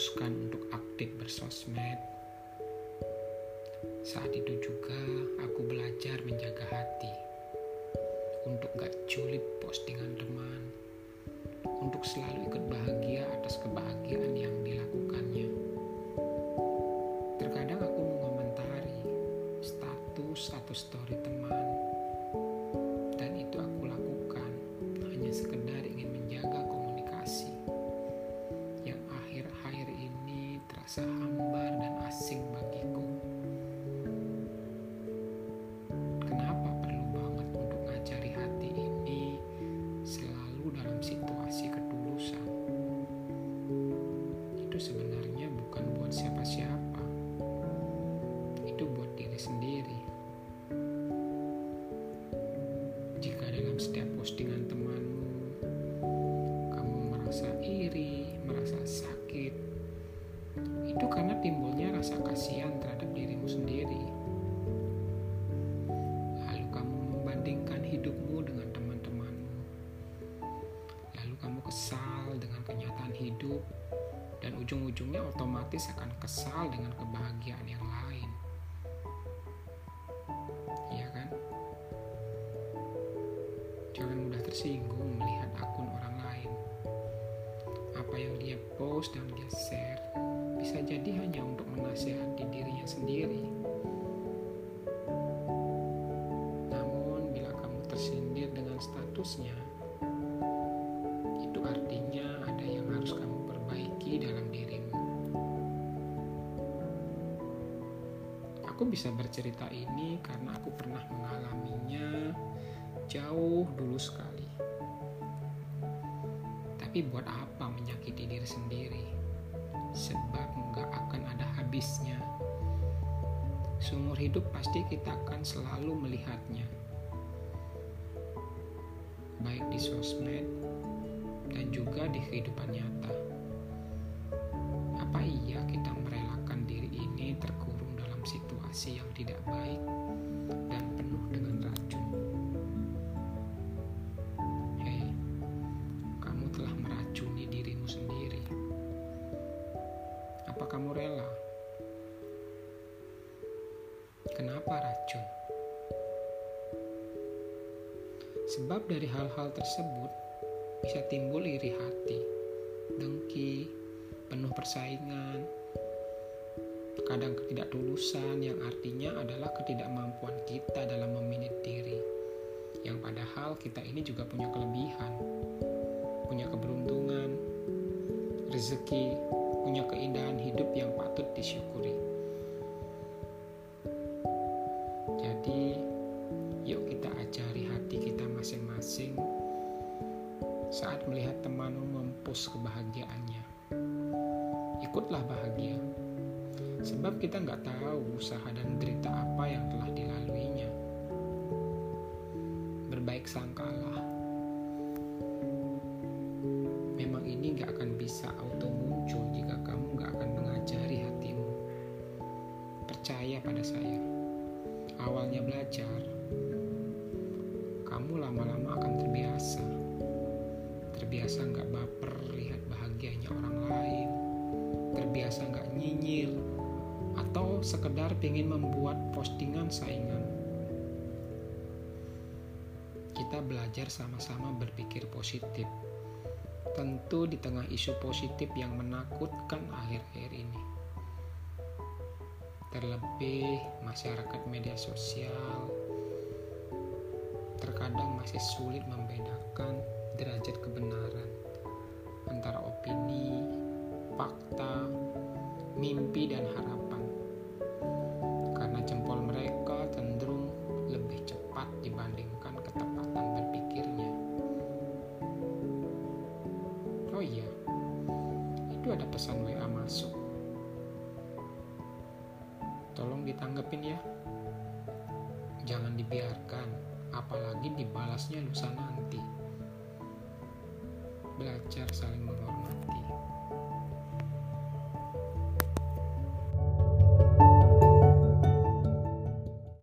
memutuskan untuk aktif bersosmed, saat itu juga aku belajar menjaga hati. Untuk gak julip postingan teman, untuk selalu ikut bahagia atas kebahagiaan yang dilakukannya. Terkadang aku mengomentari status atau story teman, terasa hambar dan asing bagiku. sebenarnya bukan buat siapa-siapa. Itu buat diri sendiri. Jika dalam setiap postingan temanmu, kamu merasa iri, merasa sakit, itu timbulnya rasa kasihan terhadap dirimu sendiri. Lalu kamu membandingkan hidupmu dengan teman-temanmu. Lalu kamu kesal dengan kenyataan hidup dan ujung-ujungnya otomatis akan kesal dengan kebahagiaan yang lain. Iya kan? Jangan mudah tersinggung melihat akun orang lain. Apa yang dia post dan dia share bisa jadi hanya untuk menasehati dirinya sendiri. Namun bila kamu tersindir dengan statusnya, itu artinya ada yang harus kamu dalam dirimu. Aku bisa bercerita ini karena aku pernah mengalaminya jauh dulu sekali. Tapi buat apa menyakiti diri sendiri? Sebab nggak akan ada habisnya. Seumur hidup pasti kita akan selalu melihatnya. Baik di sosmed dan juga di kehidupan nyata. Apa iya kita merelakan diri ini terkurung dalam situasi yang tidak baik Sebab dari hal-hal tersebut bisa timbul iri hati, dengki, penuh persaingan, kadang ketidaktulusan yang artinya adalah ketidakmampuan kita dalam memilih diri. Yang padahal kita ini juga punya kelebihan, punya keberuntungan, rezeki, punya keindahan hidup yang patut disyukuri. Saat melihat temanmu mempus kebahagiaannya ikutlah bahagia. Sebab kita nggak tahu usaha dan derita apa yang telah dilaluinya. Berbaik sangkalah. Memang ini nggak akan bisa auto muncul jika kamu nggak akan mengajari hatimu. Percaya pada saya. Awalnya belajar, kamu lama-lama akan. Terbiasa nggak baper lihat bahagianya orang lain terbiasa nggak nyinyir atau sekedar pengen membuat postingan saingan. Kita belajar sama-sama berpikir positif. Tentu di tengah isu positif yang menakutkan akhir-akhir ini. Terlebih masyarakat media sosial terkadang masih sulit membedakan derajat kebenaran antara opini fakta, mimpi, dan harapan. Karena jempol mereka cenderung lebih cepat dibandingkan ketepatan berpikirnya. Oh iya, itu ada pesan WA masuk. Tolong ditanggepin ya. Jangan dibiarkan, apalagi dibalasnya lusa. Belajar saling menghormati.